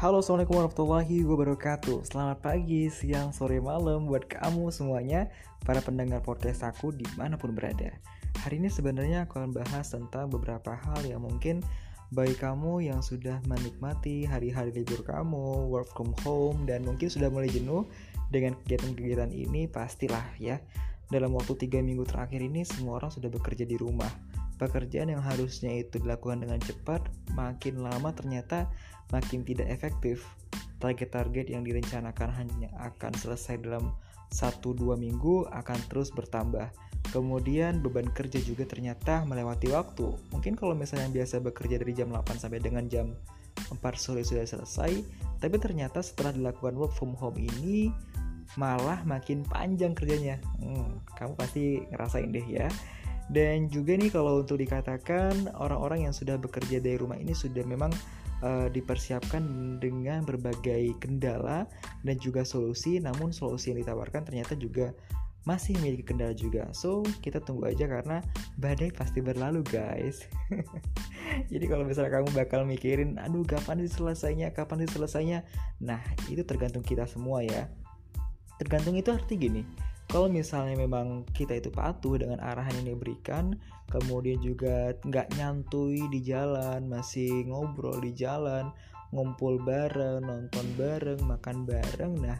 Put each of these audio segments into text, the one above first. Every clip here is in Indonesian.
Halo assalamualaikum warahmatullahi wabarakatuh. Selamat pagi, siang, sore, malam Buat kamu semuanya Para pendengar podcast aku di mana pun berada. Hari ini sebenarnya aku akan bahas tentang beberapa hal yang mungkin Bagi kamu yang sudah menikmati hari-hari libur kamu Work from home Dan mungkin sudah mulai jenuh Dengan kegiatan-kegiatan ini Pastilah ya. Dalam waktu 3 minggu terakhir ini Semua orang sudah bekerja di rumah pekerjaan yang harusnya itu dilakukan dengan cepat makin lama ternyata makin tidak efektif. Target-target yang direncanakan hanya akan selesai dalam 1-2 minggu akan terus bertambah. Kemudian beban kerja juga ternyata melewati waktu. Mungkin kalau misalnya biasa bekerja dari jam 8 sampai dengan jam 4 sore sudah selesai, tapi ternyata setelah dilakukan work from home ini malah makin panjang kerjanya. Hmm, kamu pasti ngerasain deh ya. Dan juga nih kalau untuk dikatakan orang-orang yang sudah bekerja dari rumah ini sudah memang uh, dipersiapkan dengan berbagai kendala dan juga solusi, namun solusi yang ditawarkan ternyata juga masih memiliki kendala juga. So, kita tunggu aja karena badai pasti berlalu, guys. Jadi kalau misalnya kamu bakal mikirin, aduh kapan diselesainya, kapan diselesainya. Nah, itu tergantung kita semua ya. Tergantung itu arti gini kalau misalnya memang kita itu patuh dengan arahan yang diberikan kemudian juga nggak nyantui di jalan masih ngobrol di jalan ngumpul bareng nonton bareng makan bareng nah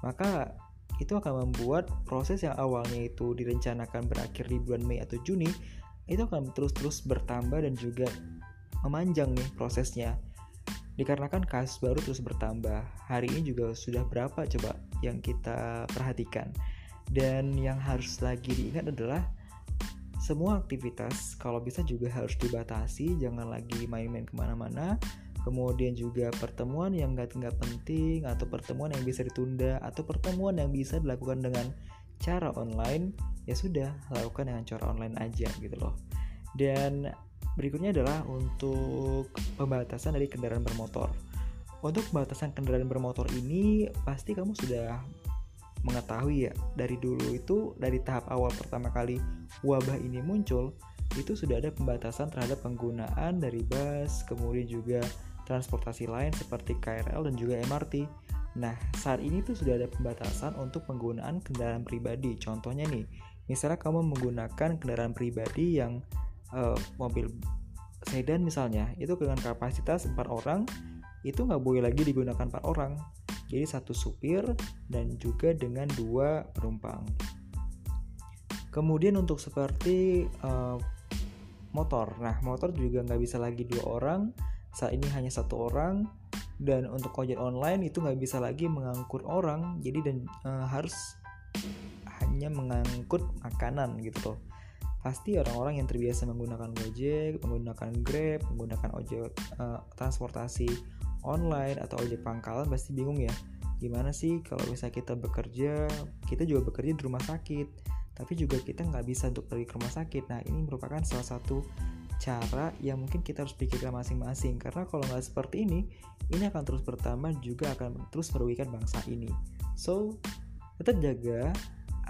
maka itu akan membuat proses yang awalnya itu direncanakan berakhir di bulan Mei atau Juni itu akan terus-terus bertambah dan juga memanjang nih prosesnya. Dikarenakan kasus baru terus bertambah hari ini juga sudah berapa coba yang kita perhatikan dan yang harus lagi diingat adalah semua aktivitas kalau bisa juga harus dibatasi, jangan lagi main-main ke mana-mana. Kemudian juga pertemuan yang nggak nggak penting atau pertemuan yang bisa ditunda atau pertemuan yang bisa dilakukan dengan cara online ya sudah lakukan dengan cara online aja gitu loh. Dan berikutnya adalah untuk pembatasan dari kendaraan bermotor. Untuk pembatasan kendaraan bermotor ini pasti kamu sudah mengetahui ya dari dulu itu dari tahap awal pertama kali wabah ini muncul itu sudah ada pembatasan terhadap penggunaan dari bus kemudian juga transportasi lain seperti KRL dan juga MRT. Nah, saat ini tuh sudah ada pembatasan untuk penggunaan kendaraan pribadi. Contohnya nih, misalnya kamu menggunakan kendaraan pribadi yang uh, mobil sedan misalnya, itu dengan kapasitas 4 orang, itu nggak boleh lagi digunakan 4 orang jadi satu supir dan juga dengan dua penumpang. Kemudian untuk seperti uh, motor, nah motor juga nggak bisa lagi dua orang, saat ini hanya satu orang. Dan untuk ojek online itu nggak bisa lagi mengangkut orang, jadi dan uh, harus hanya mengangkut makanan gitu loh. Pasti orang-orang yang terbiasa menggunakan Gojek, menggunakan Grab, menggunakan ojek uh, transportasi online atau ojek pangkalan pasti bingung ya. Gimana sih kalau misalnya kita bekerja kita juga bekerja di rumah sakit tapi juga kita nggak bisa untuk pergi ke rumah sakit. Nah ini merupakan salah satu cara yang mungkin kita harus pikirkan masing-masing karena kalau nggak seperti ini ini akan terus bertambah juga akan terus merugikan bangsa ini. So tetap jaga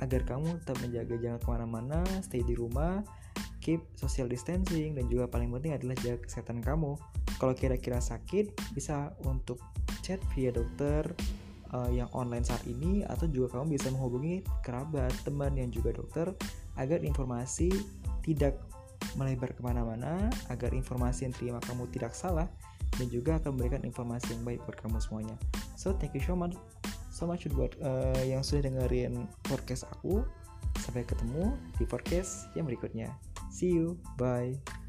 agar kamu tetap menjaga jangan ke mana-mana stay di rumah keep social distancing dan juga paling penting adalah jaga kesehatan kamu kalau kira-kira sakit bisa untuk chat via dokter uh, yang online saat ini atau juga kamu bisa menghubungi kerabat teman yang juga dokter agar informasi tidak melebar ke mana-mana agar informasi yang terima kamu tidak salah dan juga akan memberikan informasi yang baik buat kamu semuanya so thank you so much so much buat uh, yang sudah dengerin podcast aku sampai ketemu di podcast yang berikutnya See you. Bye.